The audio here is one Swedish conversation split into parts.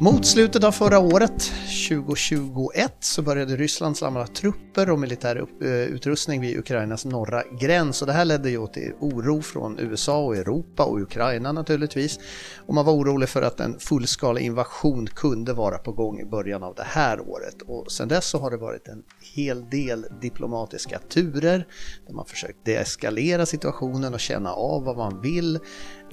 Mot slutet av förra året, 2021, så började Ryssland samla trupper och militär eh, utrustning vid Ukrainas norra gräns och det här ledde ju till oro från USA och Europa och Ukraina naturligtvis. Och man var orolig för att en fullskalig invasion kunde vara på gång i början av det här året. Och sedan dess så har det varit en hel del diplomatiska turer där man försökt deeskalera situationen och känna av vad man vill.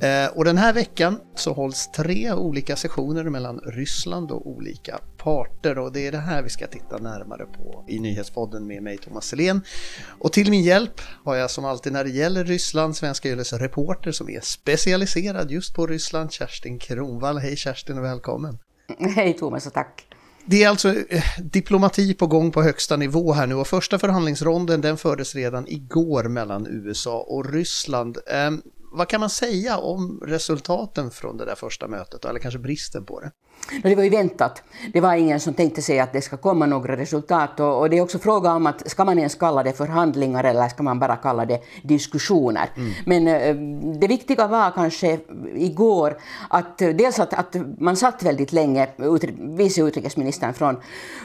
Eh, och den här veckan så hålls tre olika sessioner mellan Ryssland och olika parter och det är det här vi ska titta närmare på i Nyhetspodden med mig Thomas Selén. Och till min hjälp har jag som alltid när det gäller Ryssland Svenska Yles reporter som är specialiserad just på Ryssland, Kerstin Kronvall. Hej Kerstin och välkommen! Hej Thomas och tack! Det är alltså eh, diplomati på gång på högsta nivå här nu och första förhandlingsronden den fördes redan igår mellan USA och Ryssland. Vad kan man säga om resultaten från det där första mötet, eller kanske bristen på det? Det var ju väntat. Det var ingen som tänkte sig att det ska komma några resultat. Och, det är också fråga om att ska man ens kalla det förhandlingar eller ska man bara kalla det diskussioner. Mm. Men eh, det viktiga var kanske igår att dels att, att man satt väldigt länge, vice utrikesministern från,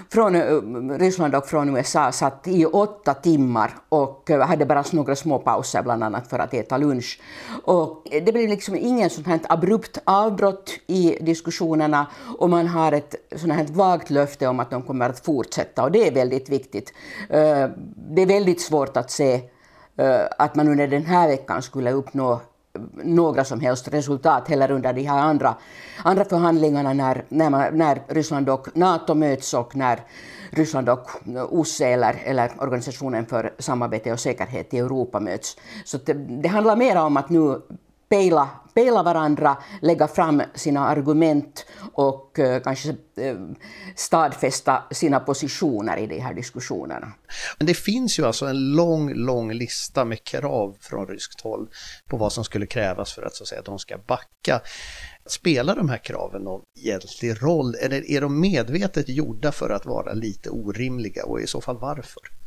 från eh, Ryssland och från USA satt i åtta timmar och hade bara några små pauser bland annat för att äta lunch. Och det blev liksom ingen sånt här abrupt avbrott i diskussionerna och man har ett sånt här vagt löfte om att de kommer att fortsätta och det är väldigt viktigt. Eh, det är väldigt svårt att se eh, att man under den här veckan skulle uppnå eh, några som helst resultat heller under de här andra, andra förhandlingarna när, när, man, när Ryssland och NATO möts och när Ryssland och OSSE eller, eller Organisationen för samarbete och säkerhet i Europa möts. Så det, det handlar mer om att nu pejla, pejla varandra, lägga fram sina argument och eh, kanske eh, stadfästa sina positioner i de här diskussionerna. Men det finns ju alltså en lång, lång lista med krav från ryskt håll på vad som skulle krävas för att, så att säga, de ska backa. Spelar de här kraven någon egentlig roll eller är de medvetet gjorda för att vara lite orimliga och i så fall varför?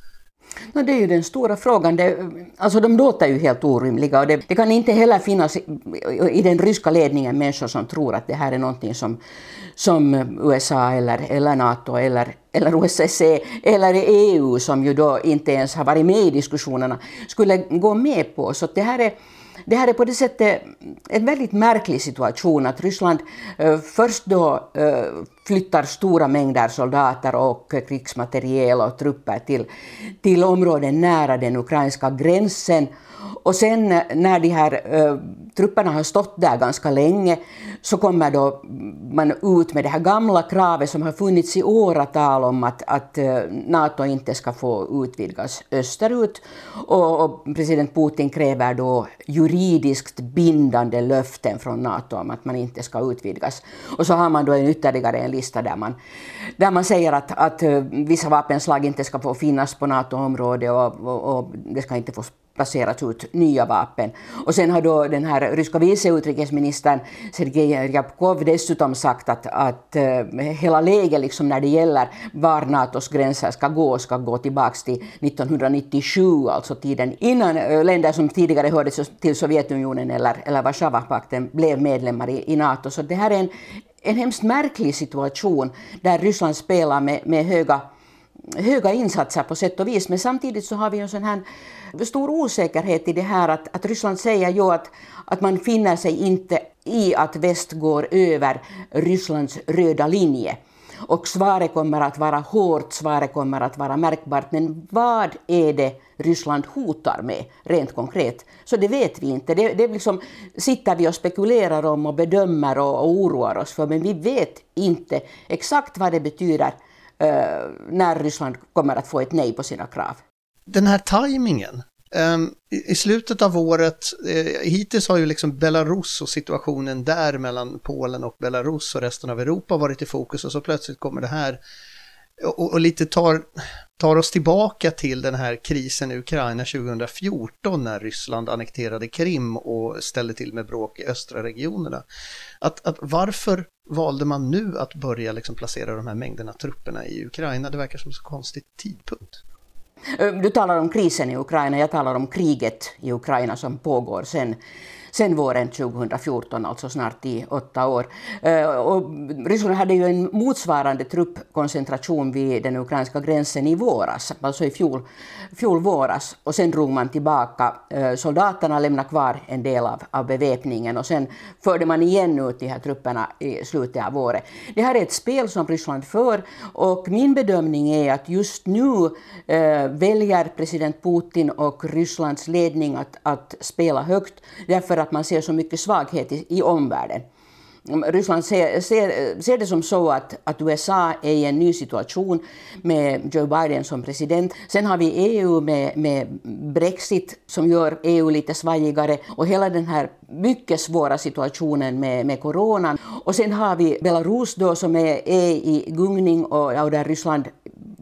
No, det är ju den stora frågan. Det, alltså de låter ju helt orimliga och det, det, kan inte heller finnas i, i den ryska ledningen människor som tror att det här är någonting som, som USA eller, eller NATO eller, eller OSSE eller EU som ju då inte ens har varit med i diskussionerna skulle gå med på. Så det här är det här är på det sättet eh, en väldigt märklig situation att Ryssland eh, först då eh, flyttar stora mängder soldater och krigsmateriel och trupper till, till områden nära den ukrainska gränsen och sen när de här uh, trupperna har stått där ganska länge så kommer då man ut med det här gamla kravet som har funnits i åratal om att, att uh, NATO inte ska få utvidgas österut. Och, och, president Putin kräver då juridiskt bindande löften från NATO om att man inte ska utvidgas. Och så har man då en ytterligare en lista där man, där man säger att, att uh, vissa vapenslag inte ska få finnas på NATO-området och, och, och det ska inte få placerats ut nya vapen. Och sen har då den här ryska vice utrikesministern Sergej Ryabkov dessutom sagt att, att eh, hela läget liksom när det gäller var Natos gränser ska gå ska gå tillbaka till 1997, alltså tiden innan eh, länder som tidigare hörde till Sovjetunionen eller, eller Warszawapakten blev medlemmar i, i Nato. Så det här är en, en hemskt märklig situation där Ryssland spelar med, med höga höga insatser på sätt och vis, men samtidigt så har vi en sån här stor osäkerhet i det här att, att Ryssland säger ju att, att man finner sig inte i att väst går över Rysslands röda linje. Och svaret kommer att vara hårt, svaret kommer att vara märkbart, men vad är det Ryssland hotar med rent konkret? Så det vet vi inte. Det, det liksom, sitter vi och spekulerar om och bedömer och, och oroar oss för, men vi vet inte exakt vad det betyder Eh, när Ryssland kommer att få ett nej på sina krav den här tajmingen. Ehm, I slutet av året, eh, hittills har ju liksom Belarus och situationen där mellan Polen och Belarus och resten av Europa varit i fokus och så plötsligt kommer det här och, och lite tar, tar oss tillbaka till den här krisen i Ukraina 2014 när Ryssland annekterade Krim och ställde till med bråk i östra regionerna. Att, att varför valde man nu att börja liksom placera de här mängderna trupperna i Ukraina? Det verkar som en så konstig tidpunkt. Du talar om krisen i Ukraina, jag talar om kriget i Ukraina som pågår sen, sen våren 2014, alltså snart i åtta år. Eh, och Ryssland hade ju en motsvarande truppkoncentration vid den ukrainska gränsen i våras, alltså i fjol, fjol våras. Och sen drog man tillbaka. Eh, soldaterna lämnade kvar en del av, av beväpningen och sen förde man igen ut de här trupperna i slutet av året. Det här är ett spel som Ryssland för och min bedömning är att just nu eh, väljer president Putin och Rysslands ledning att, att spela högt därför att man ser så mycket svaghet i, i omvärlden. Ryssland ser, ser, ser det som så att, att USA är i en ny situation med Joe Biden som president. Sen har vi EU med, med Brexit som gör EU lite svajigare och hela den här mycket svåra situationen med, med coronan. Och sen har vi Belarus då som är, är i gungning och, och där Ryssland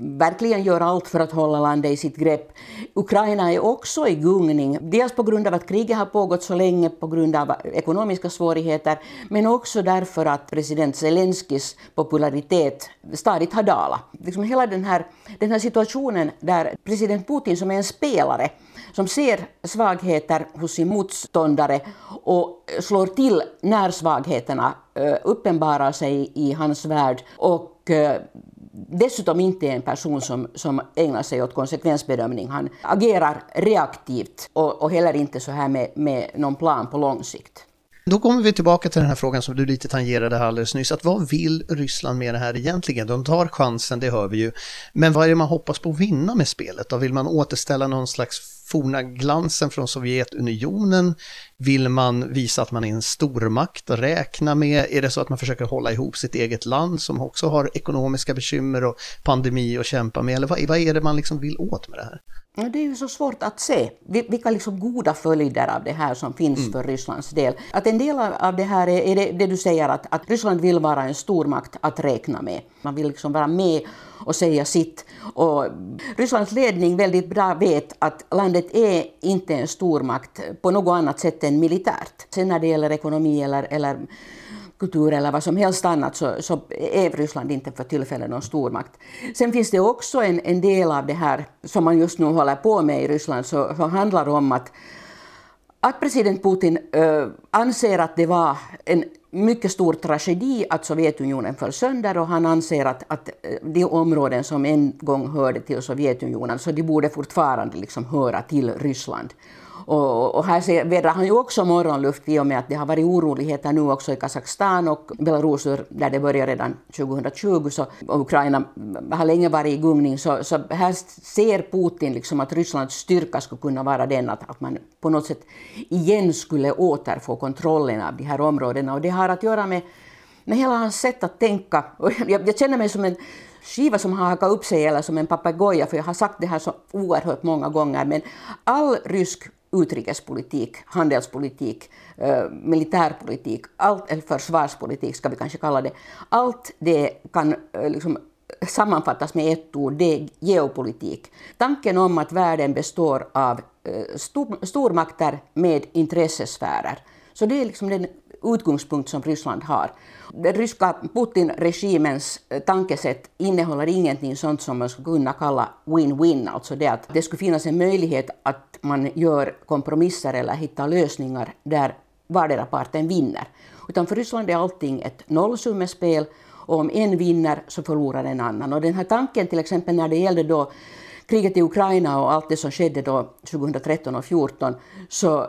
verkligen gör allt för att hålla landet i sitt grepp. Ukraina är också i gungning, dels på grund av att kriget har pågått så länge på grund av ekonomiska svårigheter, men också därför att president Zelenskyjs popularitet stadigt har dalat. Liksom hela den här, den här situationen där president Putin som är en spelare som ser svagheter hos sin motståndare och slår till när svagheterna eh, uppenbarar sig i hans värld och eh, dessutom inte är en person som, som ägnar sig åt konsekvensbedömning. Han agerar reaktivt och, och heller inte så här med, med någon plan på lång sikt. Då kommer vi tillbaka till den här frågan som du lite tangerade alldeles nyss, att vad vill Ryssland med det här egentligen? De tar chansen, det hör vi ju. Men vad är det man hoppas på att vinna med spelet? Då vill man återställa någon slags forna glansen från Sovjetunionen? Vill man visa att man är en stormakt att räkna med? Är det så att man försöker hålla ihop sitt eget land som också har ekonomiska bekymmer och pandemi att kämpa med? Eller vad, vad är det man liksom vill åt med det här? Det är ju så svårt att se vilka liksom goda följder av det här som finns mm. för Rysslands del. Att en del av det här är, det, det, du säger att, att Ryssland vill vara en stormakt att räkna med. Man vill liksom vara med och säga sitt. Och Rysslands ledning väldigt bra vet att landet är inte en stormakt på något annat sätt än militärt. Sen när det gäller ekonomi eller, eller kultur eller vad som helst annat så, så är Ryssland inte för tillfället någon stormakt. Sen finns det också en, en del av det här som man just nu håller på med i Ryssland som handlar om att att president Putin äh, anser att det var en mycket stor tragedi att Sovjetunionen föll sönder och han anser att, att eh, de områden som en gång hörde till Sovjetunionen, så de borde fortfarande liksom höra till Ryssland. Och, och här vädrar han ju också morgonluft i och med att det har varit oroligheter nu också i Kazakstan och Belarus där det började redan 2020 så, och Ukraina har länge varit i gungning så, så här ser Putin liksom att Rysslands styrka skulle kunna vara den att, att man på något sätt igen skulle återfå kontrollen av de här områdena och det har att göra med, med hela hans sätt att tänka. Och jag, jag känner mig som en skiva som har hakat upp sig eller som en papegoja, för jag har sagt det här så oerhört många gånger, men all rysk utrikespolitik, handelspolitik, eh, militärpolitik, allt, eller försvarspolitik ska vi kanske kalla det, allt det kan eh, liksom sammanfattas med ett ord, det är geopolitik. Tanken om att världen består av eh, stormakter med intressesfärer. Så det är liksom den utgångspunkt som Ryssland har. Den ryska Putin-regimens eh, tankesätt innehåller ingenting sånt som man skulle kunna kalla win-win, alltså det att det skulle finnas en möjlighet att man gör kompromisser eller hittar lösningar där vardera parten vinner. Utan för Ryssland är allting ett nollsummespel och om en vinner så förlorar en annan. Och den här tanken till exempel när det gällde då kriget i Ukraina och allt det som skedde då 2013 och 2014 så eh,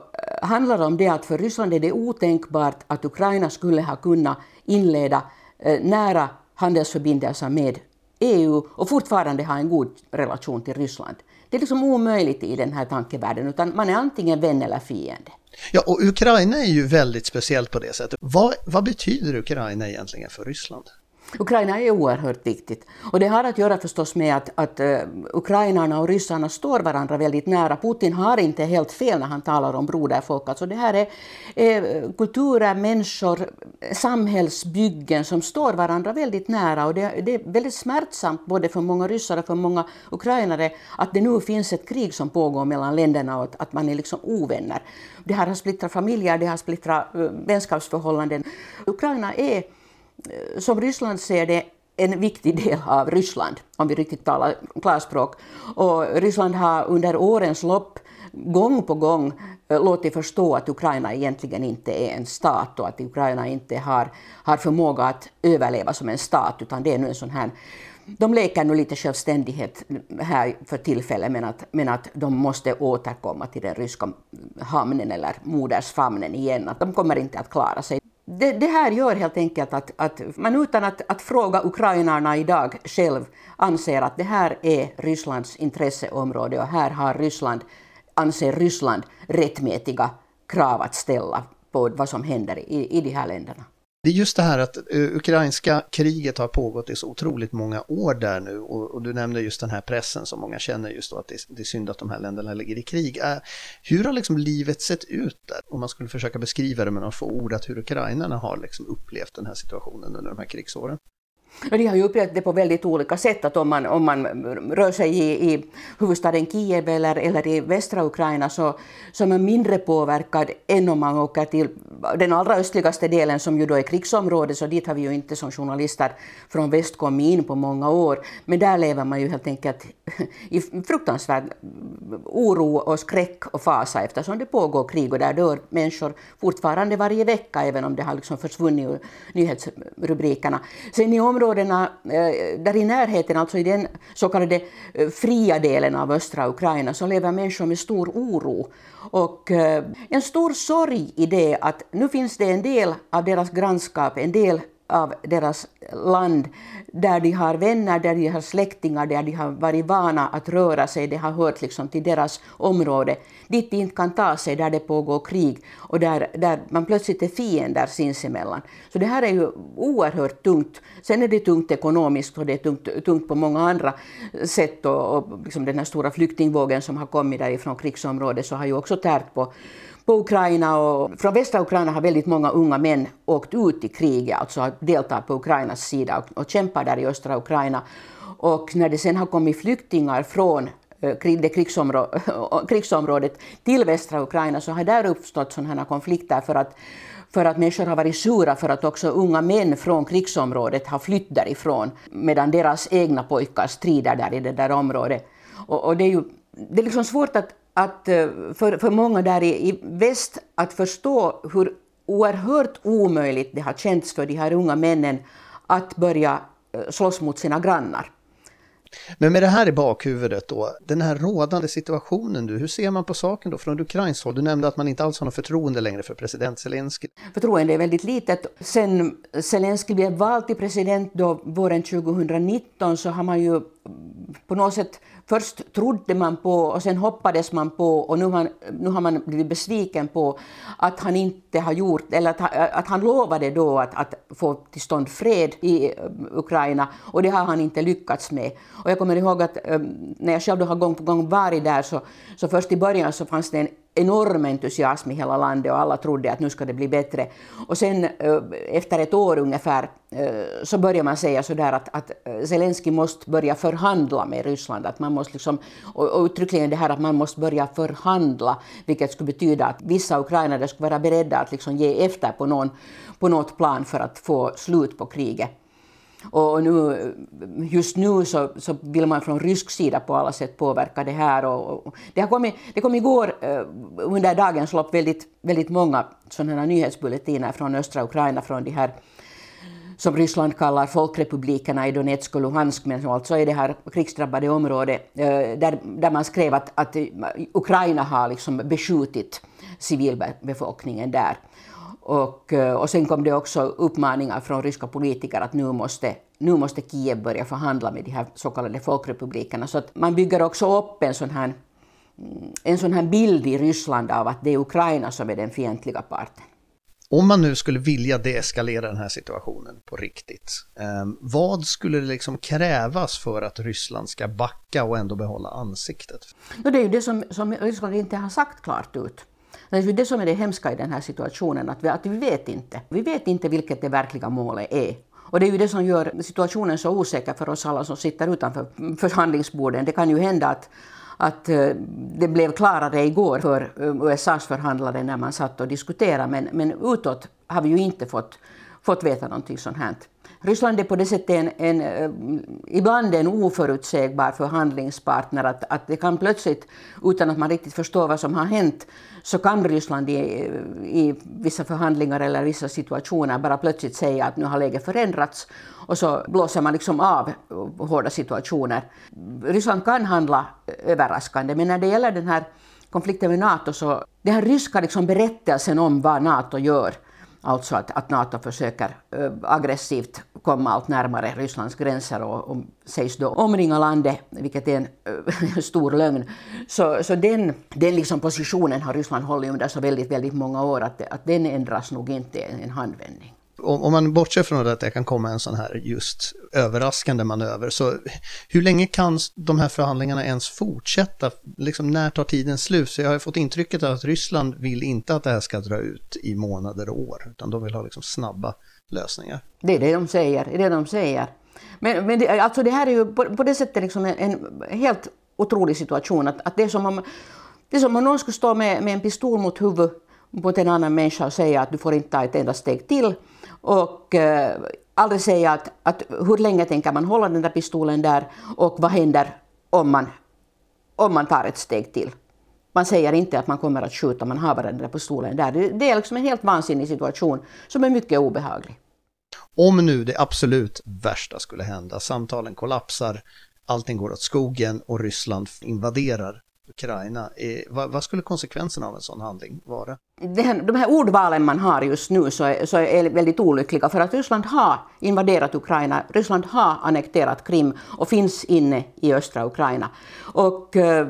handlar det om det att för Ryssland är det otänkbart att Ukraina skulle ha kunnat inleda eh, nära handelsförbindelser med EU och fortfarande ha en god relation till Ryssland. Det är liksom omöjligt i den här tankevärlden, utan man är antingen vän eller fiende. Ja, och Ukraina är ju väldigt speciellt på det sättet. Vad, vad betyder Ukraina egentligen för Ryssland? Ukraina är oerhört viktigt. Och det har att göra förstås med att, att uh, ukrainarna och ryssarna står varandra väldigt nära. Putin har inte helt fel när han talar om broderfolk. Alltså det här är, är kulturer, människor, samhällsbyggen som står varandra väldigt nära. Och det, det, är väldigt smärtsamt både för många ryssar och för många ukrainare att det nu finns ett krig som pågår mellan länderna och att, att man är liksom ovänner. Det här har splittrat familjer, det har splittrat uh, vänskapsförhållanden. Ukraina är som Ryssland ser det en viktig del av Ryssland, om vi riktigt talar klarspråk. Och Ryssland har under årens lopp gång på gång eh, låtit förstå att Ukraina egentligen inte är en stat och att Ukraina inte har, har förmåga att överleva som en stat utan det är nu en sån här de leker nu lite självständighet här för tillfället men att, men att de måste återkomma till den ryska hamnen eller modersfamnen igen. Att de kommer inte att klara sig. Det, det, här gör helt enkelt att, att man utan att, att fråga ukrainarna idag själv anser att det här är Rysslands intresseområde och här har Ryssland, anser Ryssland rättmätiga krav att ställa på vad som händer i, i de här länderna. Det är just det här att eh, ukrainska kriget har pågått i så otroligt många år där nu och, och du nämnde just den här pressen som många känner just då att det, det är synd att de här länderna ligger i krig. Äh, hur har liksom livet sett ut där? Om man skulle försöka beskriva det med några få ord, att hur ukrainarna har liksom upplevt den här situationen under de här krigsåren? De har ju upplevt det på väldigt olika sätt. Att om, man, om man rör sig i, i huvudstaden Kiev eller, eller i västra Ukraina så, så är man mindre påverkad än om man åker till den allra östligaste delen som ju då är krigsområdet, så dit har vi ju inte som journalister från väst kommit in på många år. Men där lever man ju helt enkelt i fruktansvärd oro och skräck och fasa eftersom det pågår krig och där dör människor fortfarande varje vecka även om det har liksom försvunnit ur nyhetsrubrikerna. Sen i områdena eh, där i närheten, alltså i den så kallade eh, fria delen av östra Ukraina, så lever människor med stor oro. Och eh, en stor sorg i det att nu finns det en del av deras grannskap, en del av deras land där de har vänner, där de har släktingar, där de har varit vana att röra sig, det har hört liksom till deras område, dit de inte kan ta sig där det pågår krig och där, där man plötsligt är fiender sinsemellan. Så det här är ju oerhört tungt. Sen är det tungt ekonomiskt och det är tungt, tungt på många andra sätt och, och liksom den här stora flyktingvågen som har kommit därifrån krigsområdet så har ju också tärt på på Ukraina och från västra Ukraina har väldigt många unga män åkt ut i kriget, alltså deltagit på Ukrainas sida och, och kämpar där i östra Ukraina. Och när det sen har kommit flyktingar från eh, det krigsområ krigsområdet till västra Ukraina så har där uppstått sådana konflikter för att, för att människor har varit sura för att också unga män från krigsområdet har flytt därifrån medan deras egna pojkar strider där i det där området. Och, och det är ju det är liksom svårt att, att eh, för, för många där i, i väst att förstå hur oerhört omöjligt det har känts för de här unga männen att börja eh, slåss mot sina grannar. Men med det här i bakhuvudet då, den här rådande situationen, du, hur ser man på saken då från ukrainskt håll? Du nämnde att man inte alls har något förtroende längre för president Zelensky. Förtroende är väldigt litet. Sen Zelensky blev vald till president då våren 2019 så har man ju på något sätt Först trodde man på och sen hoppades man på och nu har, nu har man blivit besviken på att han inte har gjort, eller att, att han lovade då att, att få till stånd fred i eh, Ukraina och det har han inte lyckats med. Och jag kommer ihåg att eh, när jag själv då har gång på gång varit där så, så först i början så fanns det en enorm entusiasm i hela landet och alla trodde att nu ska det bli bättre. Och sen eh, efter ett år ungefär eh, så börjar man säga sådär att, att eh, Zelensky måste börja förhandla med Ryssland. Att man måste liksom, och uttryckligen det här att man måste börja förhandla, vilket skulle betyda att vissa ukrainare skulle vara beredda att liksom ge efter på, någon, på något plan för att få slut på kriget. Och nu, just nu så, så vill man från rysk sida på alla sätt påverka det här. Och, och det, har kommit, det kom igår eh, under dagens lopp väldigt, väldigt många sådana nyhetsbulletiner från östra Ukraina, från de här som Ryssland kallar folkrepublikerna i Donetsk och Luhansk, men som alltså är det här krigsdrabbade området, eh, där, där man skrev att, att Ukraina har liksom beskjutit civilbefolkningen där. Och, eh, och sen kom det också uppmaningar från ryska politiker att nu måste, nu måste Kiev börja förhandla med de här så kallade folkrepublikerna. Så att man bygger också upp en sån här, mm, en sån här bild i Ryssland av att det är Ukraina som är den fientliga parten. Om man nu skulle vilja deeskalera den här situationen på riktigt, eh, vad skulle det liksom krävas för att Ryssland ska backa och ändå behålla ansiktet? Det är ju det som, som Ryssland inte har sagt klart ut. Det är det som är det hemska i den här situationen, att vi, att vi vet inte. Vi vet inte vilket det verkliga målet är. Och det är ju det som gör situationen så osäker för oss alla som sitter utanför förhandlingsborden. Det kan ju hända att, att eh, det blev klarare igår för eh, USAs förhandlare när man satt och diskuterade, men, men utåt har vi ju inte fått, fått veta någonting sånt här Ryssland är på det sättet en, en, eh, ibland en oförutsägbar förhandlingspartner. Att, att det kan plötsligt, utan att man riktigt förstår vad som har hänt, så kan Ryssland i, eh, i vissa förhandlingar eller vissa situationer bara plötsligt säga att nu har läget förändrats och så blåser man liksom av hårda situationer. Ryssland kan handla överraskande, men när det gäller den här konflikten med NATO så den här ryska liksom berättelsen om vad NATO gör Alltså att, att Nato försöker eh, aggressivt komma allt närmare Rysslands gränser och, och sägs då omringa landet, vilket är en eh, stor lögn. Så, så den, den liksom positionen har Ryssland hållit under så väldigt, väldigt många år att, att den ändras nog inte en handvändning om, om man bortser från att det kan komma en sån här just överraskande manöver, så hur länge kan de här förhandlingarna ens fortsätta? Liksom när tar tiden slut? Så jag har fått intrycket att Ryssland vill inte att det här ska dra ut i månader och år, utan de vill ha liksom snabba lösningar. Det är det de säger. Det är det de säger. Men, men det, alltså det här är ju på, på det sättet liksom en, en, helt otrolig situation, att, att det är som om det är som om någon skulle stå med, med en pistol mot huvudet på en annan människa och säga att du får inte ta ett enda steg till och eh, aldrig säga att, att hur länge tänker man hålla den där pistolen där och vad händer om man, om man tar ett steg till. Man säger inte att man kommer att skjuta, man har bara den där pistolen där. Det, det är liksom en helt vansinnig situation som är mycket obehaglig. Om nu det absolut värsta skulle hända, samtalen kollapsar, allting går åt skogen och Ryssland invaderar Ukraina. Vad, vad, skulle konsekvenserna av en sån handling vara? Här, de här ordvalen man har just nu så är, så är väldigt olyckliga för att Ryssland har invaderat Ukraina, Ryssland har annekterat Krim och finns inne i östra Ukraina. Och eh,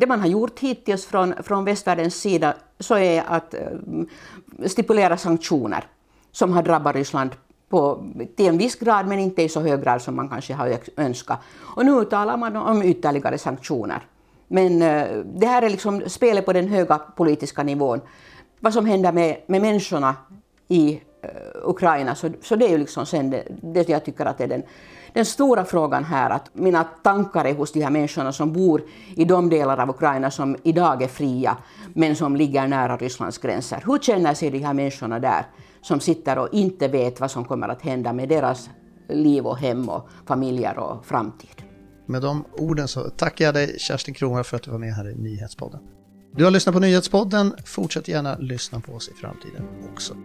det man har gjort hittills från, från västvärldens sida så är att eh, stipulera sanktioner som har drabbat Ryssland på, till en viss grad men inte i så hög grad som man kanske har önskat. Och nu talar man om ytterligare sanktioner. Men eh, det här är liksom spelet på den höga politiska nivån. Vad som händer med, med människorna i eh, Ukraina, så, så det är ju liksom sen det, det jag tycker att är den, den stora frågan här. Att mina tankar är hos de här människorna som bor i de delar av Ukraina som idag är fria, men som ligger nära Rysslands gränser. Hur känner sig de här människorna där, som sitter och inte vet vad som kommer att hända med deras liv och hem och familjer och framtid? Med de orden så tackar jag dig Kerstin Kronberg för att du var med här i Nyhetspodden. Du har lyssnat på Nyhetspodden. Fortsätt gärna lyssna på oss i framtiden också.